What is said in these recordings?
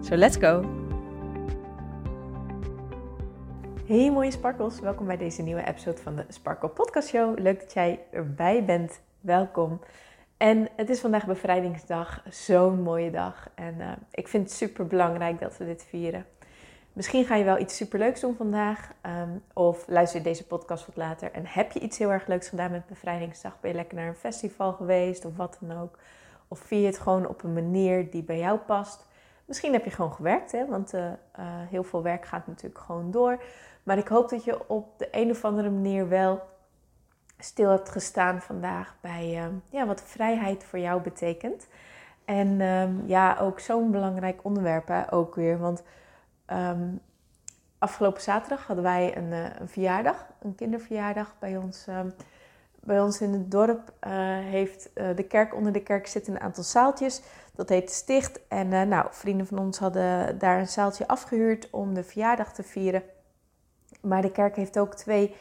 So let's go! Hey mooie sparkles, welkom bij deze nieuwe episode van de Sparkle Podcast Show. Leuk dat jij erbij bent, welkom. En het is vandaag bevrijdingsdag, zo'n mooie dag. En uh, ik vind het super belangrijk dat we dit vieren. Misschien ga je wel iets superleuks doen vandaag. Um, of luister je deze podcast wat later. En heb je iets heel erg leuks gedaan met bevrijdingsdag? Ben je lekker naar een festival geweest of wat dan ook? Of vier je het gewoon op een manier die bij jou past? Misschien heb je gewoon gewerkt, hè? want uh, uh, heel veel werk gaat natuurlijk gewoon door. Maar ik hoop dat je op de een of andere manier wel stil hebt gestaan vandaag bij uh, ja, wat vrijheid voor jou betekent. En um, ja, ook zo'n belangrijk onderwerp hè, ook weer. Want um, afgelopen zaterdag hadden wij een, een, verjaardag, een kinderverjaardag bij ons. Bij ons in het dorp heeft de kerk onder de kerk zitten een aantal zaaltjes. Dat heet Sticht. En uh, nou, vrienden van ons hadden daar een zaaltje afgehuurd om de verjaardag te vieren. Maar de kerk heeft ook twee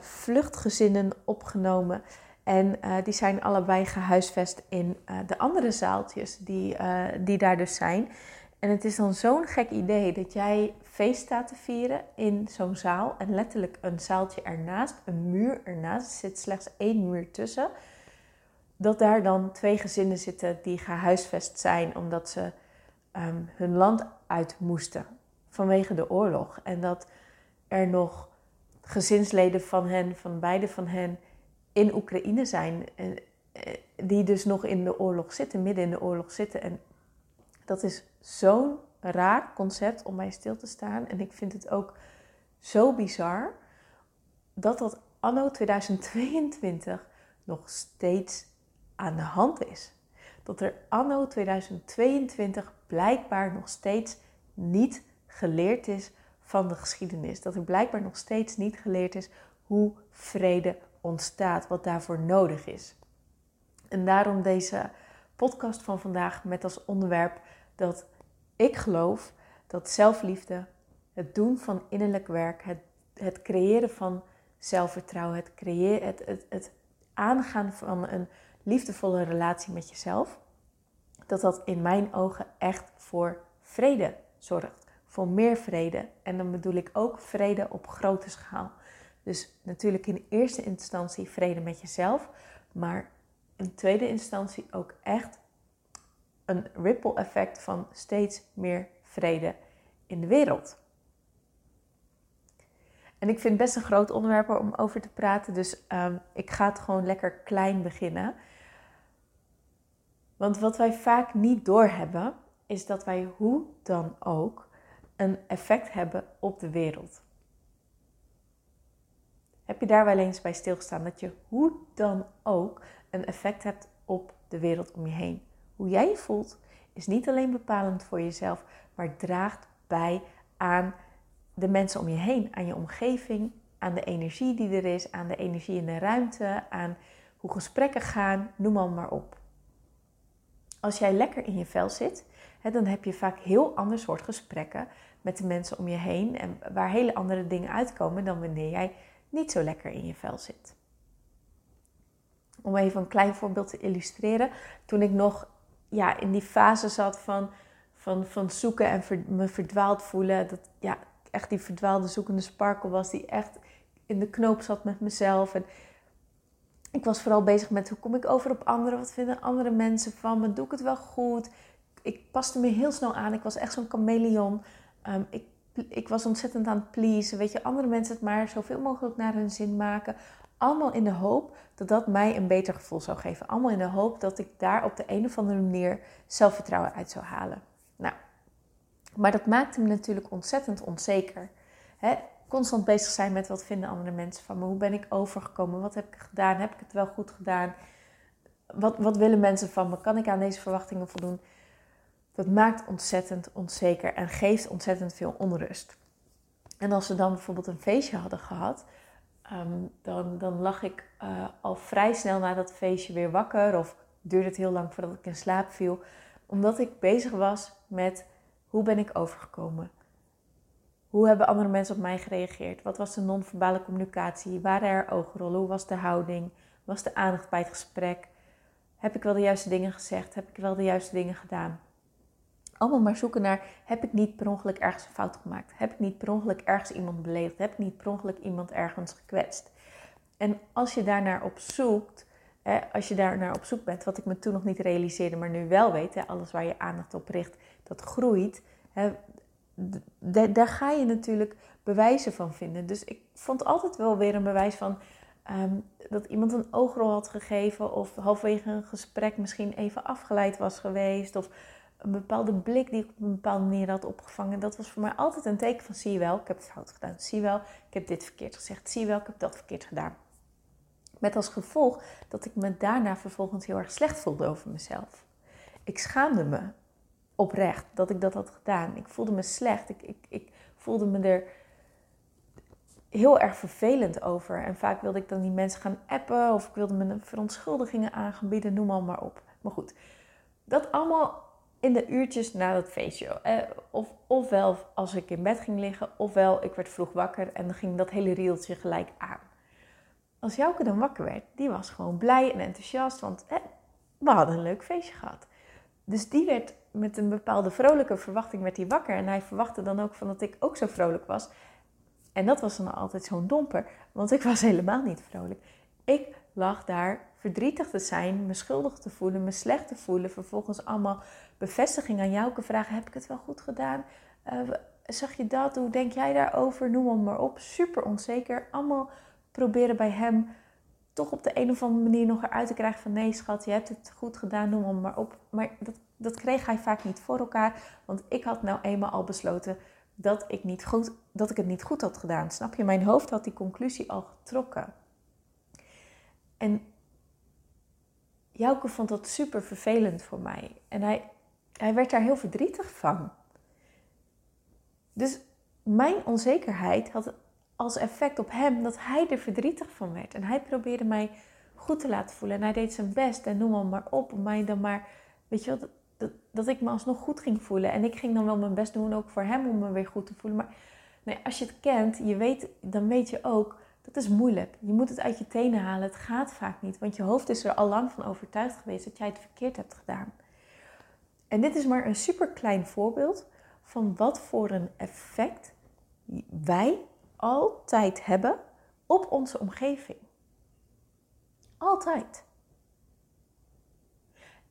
vluchtgezinnen opgenomen. En die zijn allebei gehuisvest in de andere zaaltjes die, die daar dus zijn. En het is dan zo'n gek idee dat jij feest staat te vieren in zo'n zaal. En letterlijk een zaaltje ernaast, een muur ernaast. Er zit slechts één muur tussen. Dat daar dan twee gezinnen zitten die gehuisvest zijn omdat ze um, hun land uit moesten vanwege de oorlog. En dat er nog gezinsleden van hen, van beide van hen, in Oekraïne zijn. Die dus nog in de oorlog zitten, midden in de oorlog zitten. En dat is zo'n raar concept om bij stil te staan. En ik vind het ook zo bizar dat dat anno 2022 nog steeds aan de hand is. Dat er anno 2022 blijkbaar nog steeds niet geleerd is van de geschiedenis. Dat er blijkbaar nog steeds niet geleerd is hoe vrede ontstaat, wat daarvoor nodig is. En daarom deze podcast van vandaag met als onderwerp dat ik geloof dat zelfliefde, het doen van innerlijk werk, het, het creëren van zelfvertrouwen, het, creëren, het, het, het aangaan van een liefdevolle relatie met jezelf, dat dat in mijn ogen echt voor vrede zorgt. Voor meer vrede. En dan bedoel ik ook vrede op grote schaal. Dus natuurlijk in eerste instantie vrede met jezelf, maar in tweede instantie ook echt een ripple effect van steeds meer vrede in de wereld. En ik vind het best een groot onderwerp om over te praten, dus um, ik ga het gewoon lekker klein beginnen. Want wat wij vaak niet doorhebben, is dat wij hoe dan ook een effect hebben op de wereld. Heb je daar wel eens bij stilgestaan dat je hoe dan ook een effect hebt op de wereld om je heen? Hoe jij je voelt is niet alleen bepalend voor jezelf, maar draagt bij aan de mensen om je heen, aan je omgeving, aan de energie die er is, aan de energie in de ruimte, aan hoe gesprekken gaan, noem maar, maar op. Als jij lekker in je vel zit, dan heb je vaak heel ander soort gesprekken met de mensen om je heen en waar hele andere dingen uitkomen dan wanneer jij niet zo lekker in je vel zit. Om even een klein voorbeeld te illustreren. Toen ik nog ja, in die fase zat van, van, van zoeken en me verdwaald voelen. Dat ja, echt die verdwaalde zoekende sparkle was die echt in de knoop zat met mezelf. En ik was vooral bezig met hoe kom ik over op anderen? Wat vinden andere mensen van me? Doe ik het wel goed? Ik paste me heel snel aan. Ik was echt zo'n chameleon. Um, ik, ik was ontzettend aan het pleasen. Weet je, andere mensen het maar zoveel mogelijk naar hun zin maken. Allemaal in de hoop dat dat mij een beter gevoel zou geven. Allemaal in de hoop dat ik daar op de een of andere manier zelfvertrouwen uit zou halen. Nou, maar dat maakte me natuurlijk ontzettend onzeker. Hè? Constant bezig zijn met wat vinden andere mensen van me. Hoe ben ik overgekomen? Wat heb ik gedaan? Heb ik het wel goed gedaan? Wat, wat willen mensen van me? Kan ik aan deze verwachtingen voldoen? dat maakt ontzettend onzeker en geeft ontzettend veel onrust. En als we dan bijvoorbeeld een feestje hadden gehad, ehm, dan, dan lag ik uh, al vrij snel na dat feestje weer wakker. Of duurde het heel lang voordat ik in slaap viel. Omdat ik bezig was met hoe ben ik overgekomen? Hoe hebben andere mensen op mij gereageerd? Wat was de non-verbale communicatie? Waren er oogrollen? Hoe was de houding? Was de aandacht bij het gesprek? Heb ik wel de juiste dingen gezegd? Heb ik wel de juiste dingen gedaan? Allemaal maar zoeken naar, heb ik niet per ongeluk ergens een fout gemaakt? Heb ik niet per ongeluk ergens iemand beledigd? Heb ik niet per ongeluk iemand ergens gekwetst? En als je daarnaar op zoekt, als je daar naar op zoek bent, wat ik me toen nog niet realiseerde, maar nu wel weet, hè, alles waar je aandacht op richt, dat groeit. Hè, daar ga je natuurlijk bewijzen van vinden. Dus ik vond altijd wel weer een bewijs van ehm, dat iemand een oogrol had gegeven, of halverwege een gesprek misschien even afgeleid was geweest, of een bepaalde blik die ik op een bepaalde manier had opgevangen. Dat was voor mij altijd een teken van zie je wel, ik heb het fout gedaan. Zie je wel, ik heb dit verkeerd gezegd. Zie je wel, ik heb dat verkeerd gedaan. Met als gevolg dat ik me daarna vervolgens heel erg slecht voelde over mezelf. Ik schaamde me oprecht dat ik dat had gedaan. Ik voelde me slecht. Ik, ik, ik voelde me er heel erg vervelend over. En vaak wilde ik dan die mensen gaan appen of ik wilde me verontschuldigingen aanbieden, noem maar, maar op. Maar goed, dat allemaal in de uurtjes na dat feestje. Eh, of, ofwel als ik in bed ging liggen, ofwel ik werd vroeg wakker en dan ging dat hele rieltje gelijk aan. Als Jouke dan wakker werd, die was gewoon blij en enthousiast, want we hadden een leuk feestje gehad. Dus die werd met een bepaalde vrolijke verwachting werd hij wakker. En hij verwachtte dan ook van dat ik ook zo vrolijk was. En dat was dan altijd zo'n domper, want ik was helemaal niet vrolijk. Ik lag daar verdrietig te zijn, me schuldig te voelen, me slecht te voelen. Vervolgens allemaal bevestiging aan jou vragen: heb ik het wel goed gedaan? Uh, zag je dat? Hoe denk jij daarover? Noem hem maar op. Super onzeker. Allemaal proberen bij hem toch op de een of andere manier nog eruit te krijgen van nee schat, je hebt het goed gedaan, noem hem maar op. Maar dat, dat kreeg hij vaak niet voor elkaar, want ik had nou eenmaal al besloten dat ik, niet goed, dat ik het niet goed had gedaan. Snap je? Mijn hoofd had die conclusie al getrokken. En Jouke vond dat super vervelend voor mij. En hij, hij werd daar heel verdrietig van. Dus mijn onzekerheid had als effect op hem dat hij er verdrietig van werd. En hij probeerde mij goed te laten voelen. En hij deed zijn best en noem hem maar op. Om mij dan maar, weet je wel, dat, dat ik me alsnog goed ging voelen. En ik ging dan wel mijn best doen, ook voor hem, om me weer goed te voelen. Maar nee, als je het kent, je weet, dan weet je ook, dat is moeilijk. Je moet het uit je tenen halen. Het gaat vaak niet. Want je hoofd is er al lang van overtuigd geweest dat jij het verkeerd hebt gedaan. En dit is maar een super klein voorbeeld van wat voor een effect wij altijd hebben op onze omgeving. Altijd.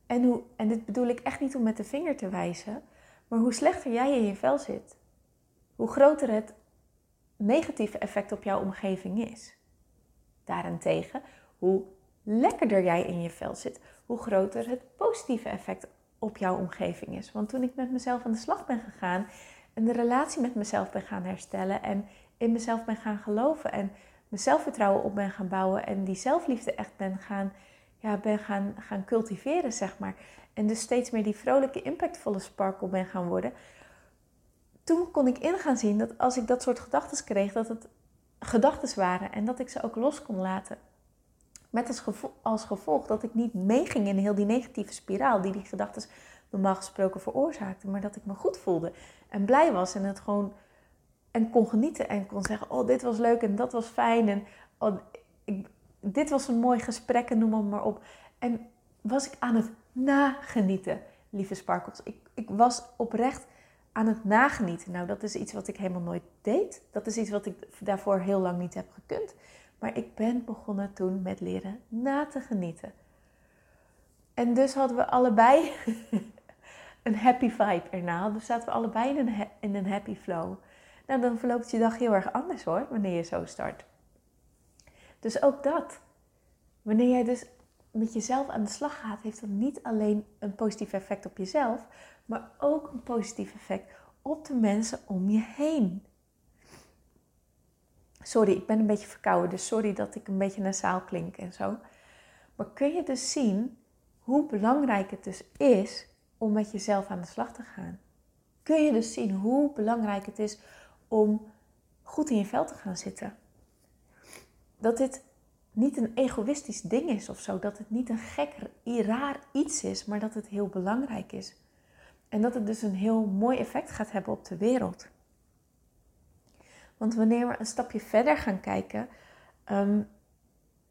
En, hoe, en dit bedoel ik echt niet om met de vinger te wijzen, maar hoe slechter jij in je vel zit, hoe groter het negatieve effect op jouw omgeving is. Daarentegen, hoe lekkerder jij in je vel zit, hoe groter het positieve effect op jouw omgeving is. Want toen ik met mezelf aan de slag ben gegaan en de relatie met mezelf ben gaan herstellen en in mezelf ben gaan geloven en mijn zelfvertrouwen op ben gaan bouwen en die zelfliefde echt ben gaan, ja, ben gaan, gaan cultiveren, zeg maar. En dus steeds meer die vrolijke, impactvolle sparkle ben gaan worden. Toen kon ik in gaan zien dat als ik dat soort gedachten kreeg, dat het gedachten waren en dat ik ze ook los kon laten. Met als als gevolg dat ik niet meeging in heel die negatieve spiraal die die gedachten normaal gesproken veroorzaakten, maar dat ik me goed voelde en blij was en het gewoon en kon genieten en kon zeggen: Oh, dit was leuk en dat was fijn. En oh, ik, dit was een mooi gesprek en noem maar, maar op. En was ik aan het nagenieten, lieve Sparkles. Ik, ik was oprecht aan het nagenieten. Nou, dat is iets wat ik helemaal nooit deed. Dat is iets wat ik daarvoor heel lang niet heb gekund. Maar ik ben begonnen toen met leren na te genieten. En dus hadden we allebei een happy vibe erna. Dus zaten we allebei in een, in een happy flow. Nou, dan verloopt je dag heel erg anders hoor, wanneer je zo start. Dus ook dat. Wanneer jij dus met jezelf aan de slag gaat, heeft dat niet alleen een positief effect op jezelf, maar ook een positief effect op de mensen om je heen. Sorry, ik ben een beetje verkouden, dus sorry dat ik een beetje nasaal klink en zo. Maar kun je dus zien hoe belangrijk het dus is om met jezelf aan de slag te gaan. Kun je dus zien hoe belangrijk het is om goed in je vel te gaan zitten. Dat dit niet een egoïstisch ding is of zo. Dat het niet een gek, raar iets is, maar dat het heel belangrijk is. En dat het dus een heel mooi effect gaat hebben op de wereld. Want wanneer we een stapje verder gaan kijken um,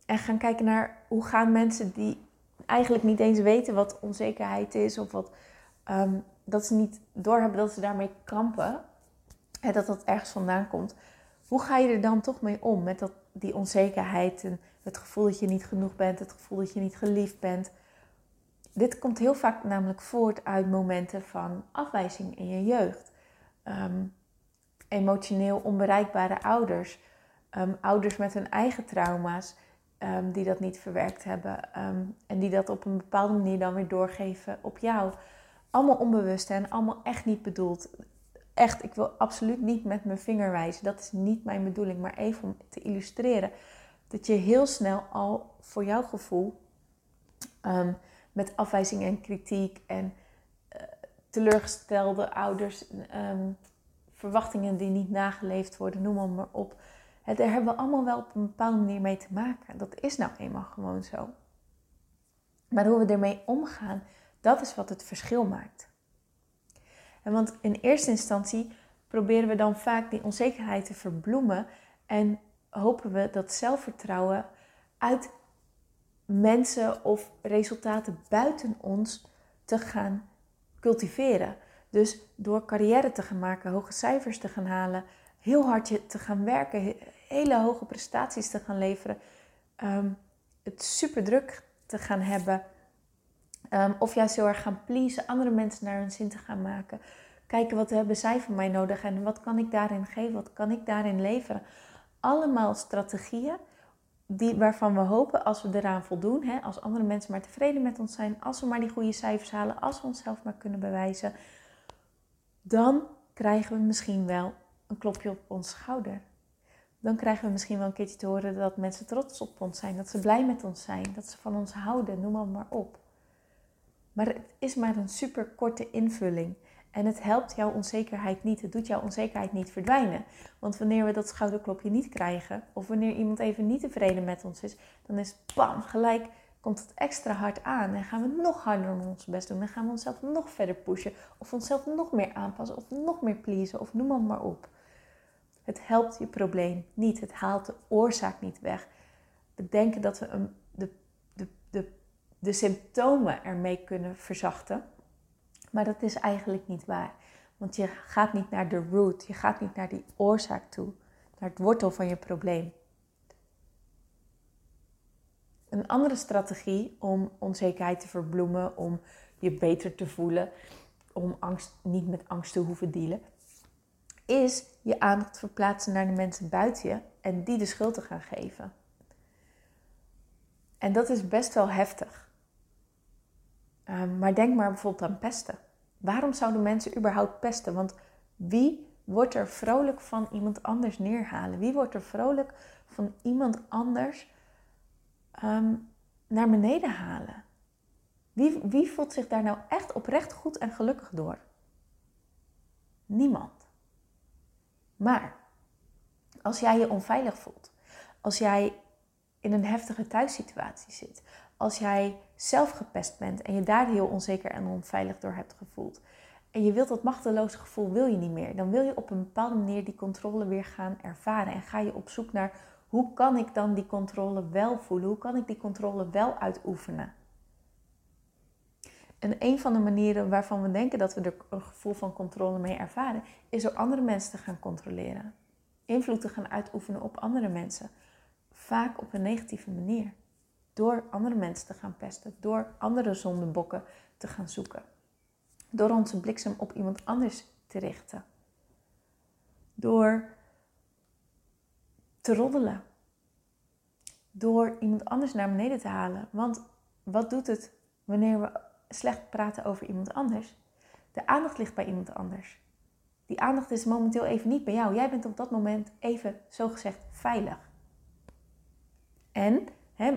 en gaan kijken naar hoe gaan mensen die eigenlijk niet eens weten wat onzekerheid is of wat, um, dat ze niet doorhebben dat ze daarmee kampen dat dat ergens vandaan komt. Hoe ga je er dan toch mee om met dat, die onzekerheid en het gevoel dat je niet genoeg bent, het gevoel dat je niet geliefd bent? Dit komt heel vaak namelijk voort uit momenten van afwijzing in je jeugd. Ehm, emotioneel onbereikbare ouders, ehm, ouders met hun eigen trauma's ehm, die dat niet verwerkt hebben en die dat op een bepaalde manier dan weer doorgeven op jou. Allemaal onbewust en allemaal echt niet bedoeld. Echt, ik wil absoluut niet met mijn vinger wijzen. Dat is niet mijn bedoeling, maar even om te illustreren dat je heel snel al voor jouw gevoel met afwijzing en kritiek en uh, teleurgestelde ouders, um, verwachtingen die niet nageleefd worden, noem maar op. daar hebben we allemaal wel op een bepaalde manier mee te maken. Dat is nou eenmaal gewoon zo. Maar hoe we ermee omgaan, dat is wat het verschil maakt. Want in eerste instantie proberen we dan vaak die onzekerheid te verbloemen en hopen we dat zelfvertrouwen uit mensen of resultaten buiten ons te gaan cultiveren. Dus door carrière te gaan maken, hoge cijfers te gaan halen, heel hard te gaan werken, hele hoge prestaties te gaan leveren, um, het super druk te gaan hebben, um, of juist heel erg gaan pleasen, andere mensen naar hun zin te gaan maken. Kijken wat hebben zij van mij nodig en wat kan ik daarin geven, wat kan ik daarin leveren. Allemaal strategieën die, waarvan we hopen als we eraan voldoen, hè, als andere mensen maar tevreden met ons zijn, als we maar die goede cijfers halen, als we onszelf maar kunnen bewijzen, dan krijgen we misschien wel een klopje op ons schouder. Dan krijgen we misschien wel een keertje te horen dat mensen trots op ons zijn, dat ze blij met ons zijn, dat ze van ons houden, noem maar op. Maar het is maar een super korte invulling. En het helpt jouw onzekerheid niet. Het doet jouw onzekerheid niet verdwijnen. Want wanneer we dat schouderklopje niet krijgen, of wanneer iemand even niet tevreden met ons is, dan is bam, gelijk komt het extra hard aan. En gaan we nog harder ons best doen. En gaan we onszelf nog verder pushen. Of onszelf nog meer aanpassen. Of nog meer pleasen. Of noem maar, maar op. Het helpt je probleem niet. Het haalt de oorzaak niet weg. We denken dat we een, de, symptomen ermee kunnen verzachten. Maar dat is eigenlijk niet waar. Want je gaat niet naar de root, je gaat niet naar die oorzaak toe, naar het wortel van je probleem. Een andere strategie om onzekerheid te verbloemen, om je beter te voelen, om angst, niet met angst te hoeven dealen, is je aandacht verplaatsen naar de mensen buiten je en die de schuld te gaan geven. En dat is best wel heftig. Ehm, maar denk maar bijvoorbeeld aan pesten. Waarom zouden mensen überhaupt pesten? Want wie wordt er vrolijk van iemand anders neerhalen? Wie wordt er vrolijk van iemand anders ehm, naar beneden halen? Wie, wie voelt zich daar nou echt oprecht goed en gelukkig door? Niemand. Maar als jij je onveilig voelt, als jij in een heftige thuissituatie zit, als jij zelf gepest bent en je daar heel onzeker en onveilig door hebt gevoeld. En je wilt dat machteloze gevoel wil je niet meer. Dan wil je op een bepaalde manier die controle weer gaan ervaren. En ga je op zoek naar hoe kan ik dan die controle wel voelen? Hoe kan ik die controle wel uitoefenen? En een van de manieren waarvan we denken dat we er een gevoel van controle mee ervaren, is door andere mensen te gaan controleren. Invloed te gaan uitoefenen op andere mensen. Vaak op een negatieve manier. Door andere mensen te gaan pesten, door andere zondebokken te gaan zoeken. Door onze bliksem op iemand anders te richten. Door te roddelen. Door iemand anders naar beneden te halen. Want wat doet het wanneer we slecht praten over iemand anders? De aandacht ligt bij iemand anders. Die aandacht is momenteel even niet bij jou. Jij bent op dat moment even zogezegd veilig. En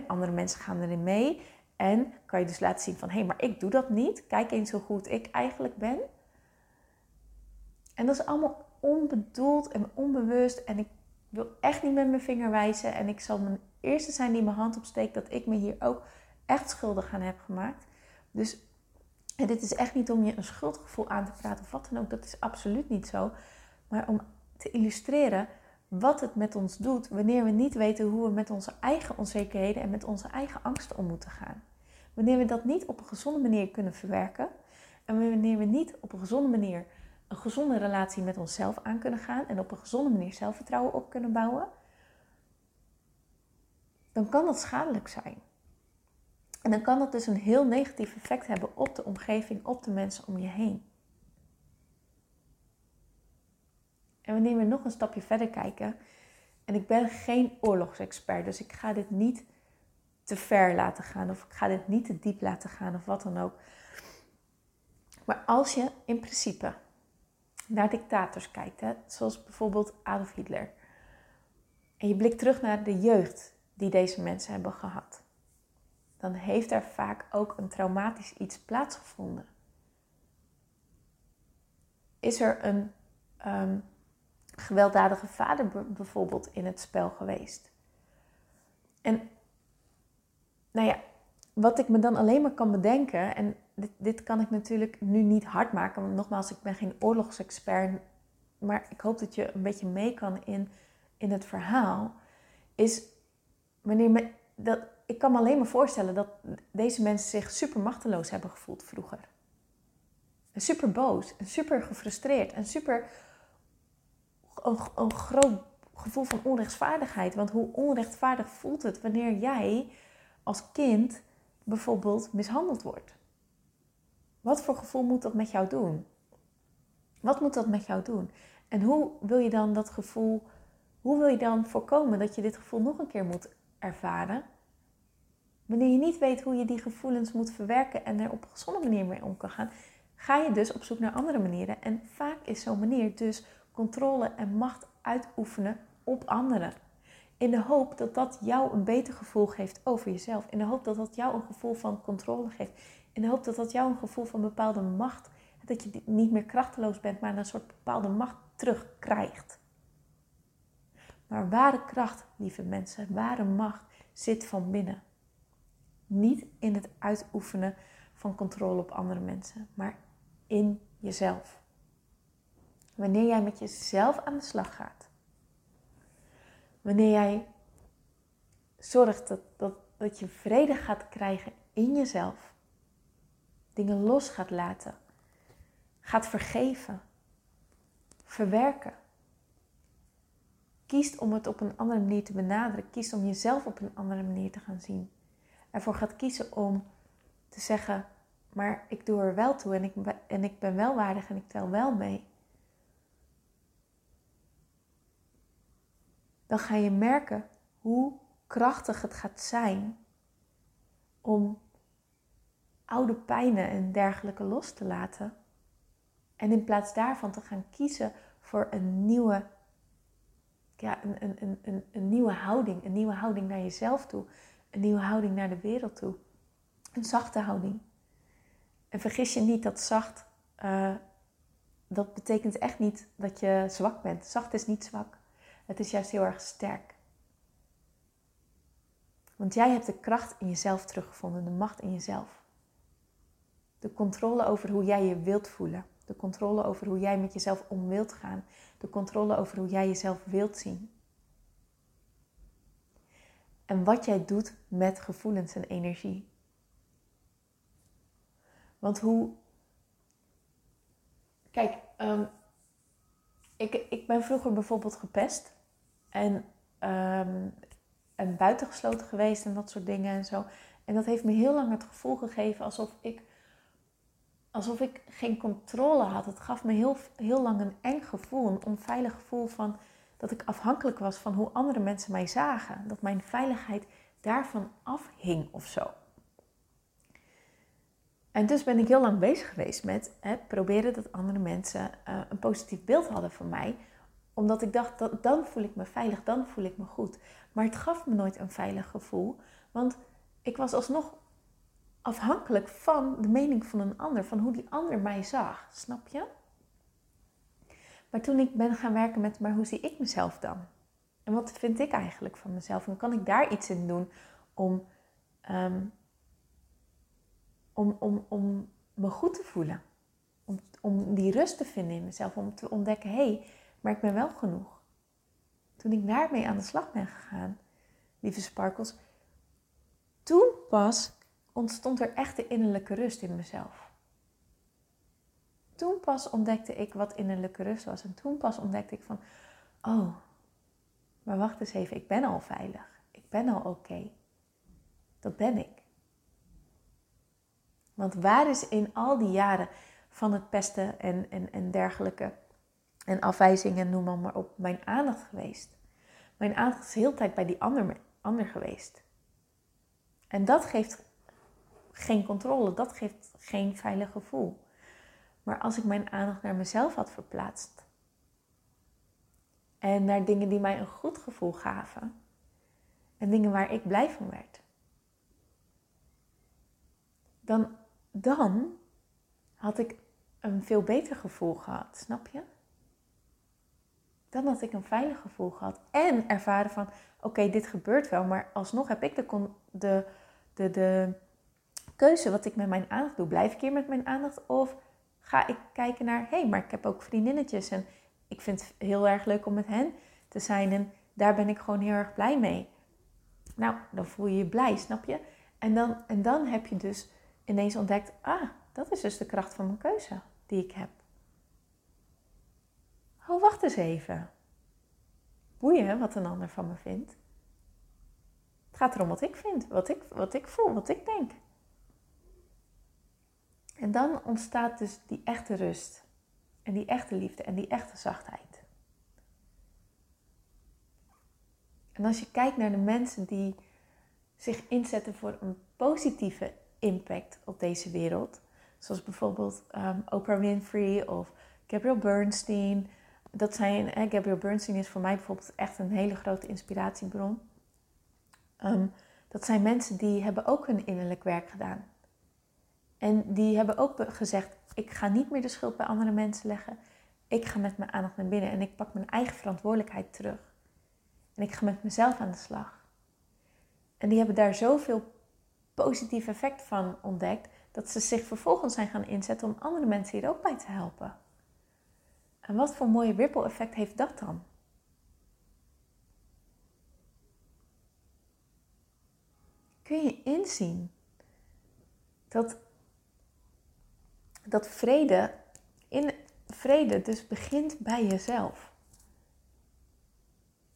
andere mensen gaan erin mee. En kan je dus laten zien van, hé, hey, maar ik doe dat niet. Kijk eens hoe goed ik eigenlijk ben. En dat is allemaal onbedoeld en onbewust. En ik wil echt niet met mijn vinger wijzen. En ik zal mijn eerste zijn die mijn hand opsteekt dat ik me hier ook echt schuldig aan heb gemaakt. Dus dit is echt niet om je een schuldgevoel aan te praten of wat dan ook. Dat is absoluut niet zo. Maar om te illustreren wat het met ons doet wanneer we niet weten hoe we met onze eigen onzekerheden en met onze eigen angsten om moeten gaan. Wanneer we dat niet op een gezonde manier kunnen verwerken en wanneer we niet op een gezonde manier een gezonde relatie met onszelf aan kunnen gaan en op een gezonde manier zelfvertrouwen op kunnen bouwen, dan kan dat schadelijk zijn. En dan kan dat dus een heel negatief effect hebben op de omgeving, op de mensen om je heen. En wanneer we nog een stapje verder kijken, en ik ben geen oorlogsexpert, dus ik ga dit niet te ver laten gaan of ik ga dit niet te diep laten gaan of wat dan ook. Maar als je in principe naar dictators kijkt, hè, zoals bijvoorbeeld Adolf Hitler, en je blikt terug naar de jeugd die deze mensen hebben gehad, dan heeft er vaak ook een traumatisch iets plaatsgevonden. Is er een ehm, gewelddadige vader bijvoorbeeld in het spel geweest? En nou ja, wat ik me dan alleen maar kan bedenken, en dit, dit kan ik natuurlijk nu niet hard maken, want nogmaals, ik ben geen oorlogsexpert, maar ik hoop dat je een beetje mee kan in, in het verhaal, is wanneer me, dat, ik kan me alleen maar voorstellen dat deze mensen zich super machteloos hebben gevoeld vroeger. Super boos, en super gefrustreerd, en super een, een groot gevoel van onrechtvaardigheid. Want hoe onrechtvaardig voelt het wanneer jij als kind bijvoorbeeld mishandeld wordt? Wat voor gevoel moet dat met jou doen? Wat moet dat met jou doen? En hoe wil je dan dat gevoel, hoe wil je dan voorkomen dat je dit gevoel nog een keer moet ervaren? Wanneer je niet weet hoe je die gevoelens moet verwerken en er op een gezonde manier mee om kan gaan, ga je dus op zoek naar andere manieren. En vaak is zo'n manier dus controle en macht uitoefenen op anderen. In de hoop dat dat jou een beter gevoel geeft over jezelf. In de hoop dat dat jou een gevoel van controle geeft. In de hoop dat dat jou een gevoel van bepaalde macht. Dat je niet meer krachteloos bent, maar een soort bepaalde macht terugkrijgt. Maar ware kracht, lieve mensen, ware macht zit van binnen. Niet in het uitoefenen van controle op andere mensen, maar in jezelf. Wanneer jij met jezelf aan de slag gaat. Wanneer jij zorgt dat, dat, dat je vrede gaat krijgen in jezelf. Dingen los gaat laten. Gaat vergeven. Verwerken. Kiest om het op een andere manier te benaderen. Kiest om jezelf op een andere manier te gaan zien. Ervoor gaat kiezen om te zeggen, maar ik doe er wel toe en ik, en ik ben wel waardig en ik tel wel mee. Dan ga je merken hoe krachtig het gaat zijn om oude pijnen en dergelijke los te laten. En in plaats daarvan te gaan kiezen voor een nieuwe, ja, een, een, een, een, nieuwe houding. Een nieuwe houding naar jezelf toe. Een nieuwe houding naar de wereld toe. Een zachte houding. En vergis je niet dat zacht, uh, dat betekent echt niet dat je zwak bent. Zacht is niet zwak. Het is juist heel erg sterk. Want jij hebt de kracht in jezelf teruggevonden, de macht in jezelf. De controle over hoe jij je wilt voelen. De controle over hoe jij met jezelf om wilt gaan. De controle over hoe jij jezelf wilt zien. En wat jij doet met gevoelens en energie. Want hoe. Kijk, um, ik, ik ben vroeger bijvoorbeeld gepest. En, um, en buitengesloten geweest en dat soort dingen en zo. En dat heeft me heel lang het gevoel gegeven alsof ik, alsof ik geen controle had. Het gaf me heel, heel lang een eng gevoel, een onveilig gevoel van dat ik afhankelijk was van hoe andere mensen mij zagen. Dat mijn veiligheid daarvan afhing of zo. En dus ben ik heel lang bezig geweest met proberen dat andere mensen uh, een positief beeld hadden van mij. Omdat ik dacht, dat, dan voel ik me veilig, dan voel ik me goed. Maar het gaf me nooit een veilig gevoel. Want ik was alsnog afhankelijk van de mening van een ander, van hoe die ander mij zag. Snap je? Maar toen ik ben gaan werken met, maar hoe zie ik mezelf dan? En wat vind ik eigenlijk van mezelf? En kan ik daar iets in doen om, ehm, om, om, om me goed te voelen? Om, om die rust te vinden in mezelf, om te ontdekken, hé, hey, maar ik ben wel genoeg. Toen ik daarmee aan de slag ben gegaan, lieve sparkles, toen pas ontstond er echt de innerlijke rust in mezelf. Toen pas ontdekte ik wat innerlijke rust was. En toen pas ontdekte ik van, oh, maar wacht eens even, ik ben al veilig. Ik ben al oké. Dat ben ik. Want waar is in al die jaren van het pesten en, en, en dergelijke en afwijzingen, noem maar, maar op, mijn aandacht geweest? Mijn aandacht is de hele tijd bij die ander, ander geweest. En dat geeft geen controle, dat geeft geen veilig gevoel. Maar als ik mijn aandacht naar mezelf had verplaatst en naar dingen die mij een goed gevoel gaven en dingen waar ik blij van werd, dan, dan had ik een veel beter gevoel gehad, snap je? Dan had ik een veilig gevoel gehad en ervaren van, oké, dit gebeurt wel, maar alsnog heb ik de, de, de, de keuze wat ik met mijn aandacht doe. Blijf ik hier met mijn aandacht of ga ik kijken naar, hé, hey, maar ik heb ook vriendinnetjes en ik vind het heel erg leuk om met hen te zijn en daar ben ik gewoon heel erg blij mee. Nou, dan voel je je blij, snap je? En dan, en dan heb je dus ineens ontdekt, ah, dat is dus de kracht van mijn keuze die ik heb. Oh, wacht eens even. Boeien wat een ander van me vindt. Het gaat erom wat ik vind, wat ik, wat ik voel, wat ik denk. En dan ontstaat dus die echte rust. En die echte liefde en die echte zachtheid. En als je kijkt naar de mensen die zich inzetten voor een positieve impact op deze wereld, zoals bijvoorbeeld um, Oprah Winfrey of Gabrielle Bernstein. Dat zijn, Gabrielle Bernstein is voor mij bijvoorbeeld echt een hele grote inspiratiebron. Um, dat zijn mensen die hebben ook hun innerlijk werk gedaan. En die hebben ook gezegd: ik ga niet meer de schuld bij andere mensen leggen. Ik ga met mijn aandacht naar binnen en ik pak mijn eigen verantwoordelijkheid terug. En ik ga met mezelf aan de slag. En die hebben daar zoveel positief effect van ontdekt dat ze zich vervolgens zijn gaan inzetten om andere mensen hier ook bij te helpen. En wat voor mooie ripple effect heeft dat dan? Kun je inzien dat dat vrede, in vrede dus begint bij jezelf.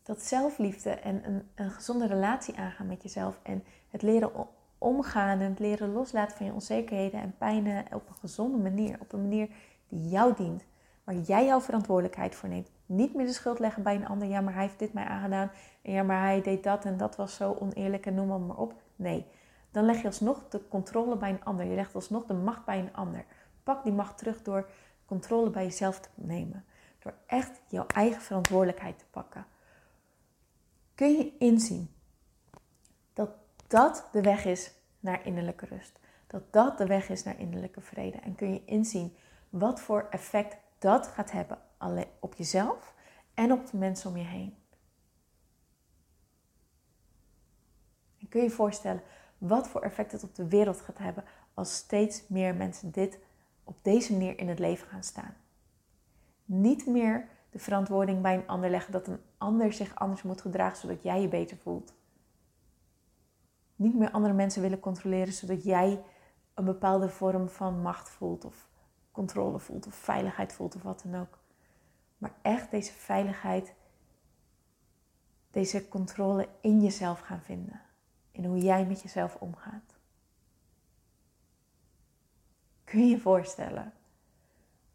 Dat zelfliefde en een, een gezonde relatie aangaan met jezelf en het leren omgaan en het leren loslaten van je onzekerheden en pijnen op een gezonde manier, op een manier die jou dient, waar jij jouw verantwoordelijkheid voor neemt. Niet meer de schuld leggen bij een ander, ja maar hij heeft dit mij aangedaan en ja maar hij deed dat en dat was zo oneerlijk en noem maar, maar op. Nee, dan leg je alsnog de controle bij een ander, je legt alsnog de macht bij een ander. Pak die macht terug door controle bij jezelf te nemen. Door echt jouw eigen verantwoordelijkheid te pakken. Kun je inzien dat dat de weg is naar innerlijke rust. Dat dat de weg is naar innerlijke vrede. En kun je inzien wat voor effect dat gaat hebben op jezelf en op de mensen om je heen. En kun je je voorstellen wat voor effect het op de wereld gaat hebben als steeds meer mensen dit op deze manier in het leven gaan staan. Niet meer de verantwoording bij een ander leggen dat een ander zich anders moet gedragen zodat jij je beter voelt. Niet meer andere mensen willen controleren zodat jij een bepaalde vorm van macht voelt of controle voelt of veiligheid voelt of wat dan ook. Maar echt deze veiligheid, deze controle in jezelf gaan vinden. In hoe jij met jezelf omgaat. Kun je je voorstellen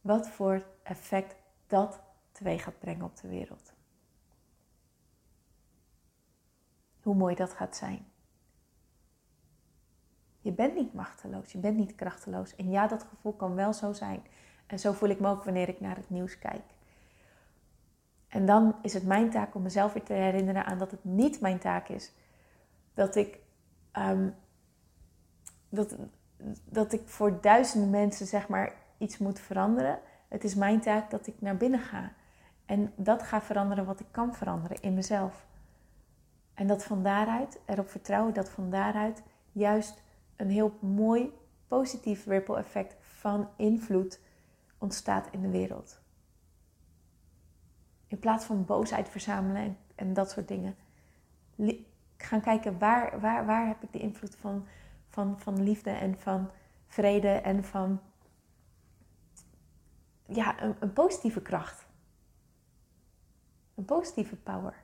wat voor effect dat teweeg gaat brengen op de wereld? Hoe mooi dat gaat zijn. Je bent niet machteloos, je bent niet krachteloos. En ja, dat gevoel kan wel zo zijn. En zo voel ik me ook wanneer ik naar het nieuws kijk. En dan is het mijn taak om mezelf weer te herinneren aan dat het niet mijn taak is dat ik, um, dat, dat ik voor duizenden mensen zeg maar iets moet veranderen. Het is mijn taak dat ik naar binnen ga. En dat ga veranderen wat ik kan veranderen in mezelf. En dat van daaruit, erop vertrouwen dat van daaruit juist een heel mooi positief ripple effect van invloed ontstaat in de wereld. In plaats van boosheid verzamelen en, dat soort dingen. Gaan kijken waar, waar, waar heb ik de invloed van, van, van liefde en van vrede en van ja, een positieve kracht. Een positieve power.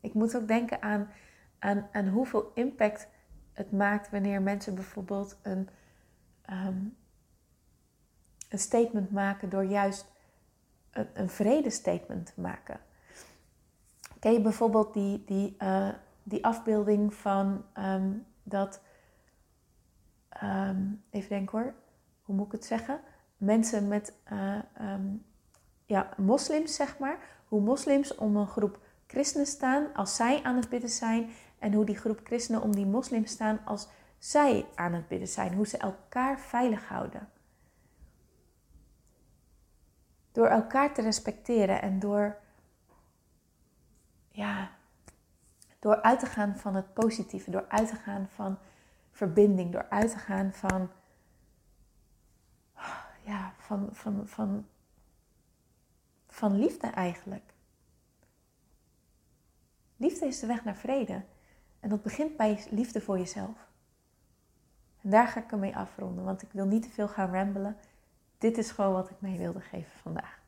Ik moet ook denken aan, aan, aan hoeveel impact het maakt wanneer mensen bijvoorbeeld een, ehm, een statement maken door juist een, een vredestatement te maken. Ken je bijvoorbeeld die, die, uh, die afbeelding van um, dat, um, even denken hoor, hoe moet ik het zeggen? Mensen met, uh, ja, moslims zeg maar, hoe moslims om een groep christenen staan als zij aan het bidden zijn en hoe die groep christenen om die moslims staan als zij aan het bidden zijn, hoe ze elkaar veilig houden. Door elkaar te respecteren en door, ja, door uit te gaan van het positieve, door uit te gaan van verbinding, door uit te gaan van, ja, van, van, van, van liefde eigenlijk. Liefde is de weg naar vrede. En dat begint bij liefde voor jezelf. En daar ga ik ermee afronden, want ik wil niet te veel gaan rambelen. Dit is gewoon wat ik mee wilde geven vandaag.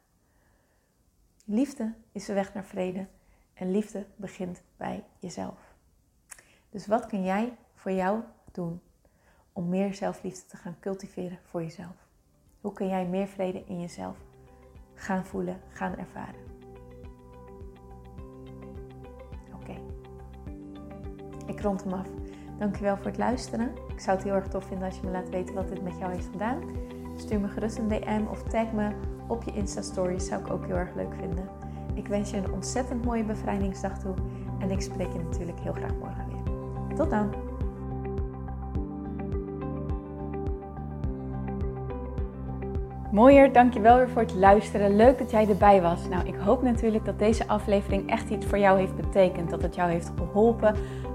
Liefde is de weg naar vrede en liefde begint bij jezelf. Dus wat kun jij voor jou doen om meer zelfliefde te gaan cultiveren voor jezelf? Hoe kun jij meer vrede in jezelf gaan voelen, gaan ervaren? Ik rond hem af. Dankjewel voor het luisteren. Ik zou het heel erg tof vinden als je me laat weten wat dit met jou heeft gedaan. Stuur me gerust een DM of tag me op je Insta-stories. Zou ik ook heel erg leuk vinden. Ik wens je een ontzettend mooie bevrijdingsdag toe. En ik spreek je natuurlijk heel graag morgen weer. Tot dan! Mooier, dankjewel weer voor het luisteren. Leuk dat jij erbij was. Nou, ik hoop natuurlijk dat deze aflevering echt iets voor jou heeft betekend. Dat het jou heeft geholpen,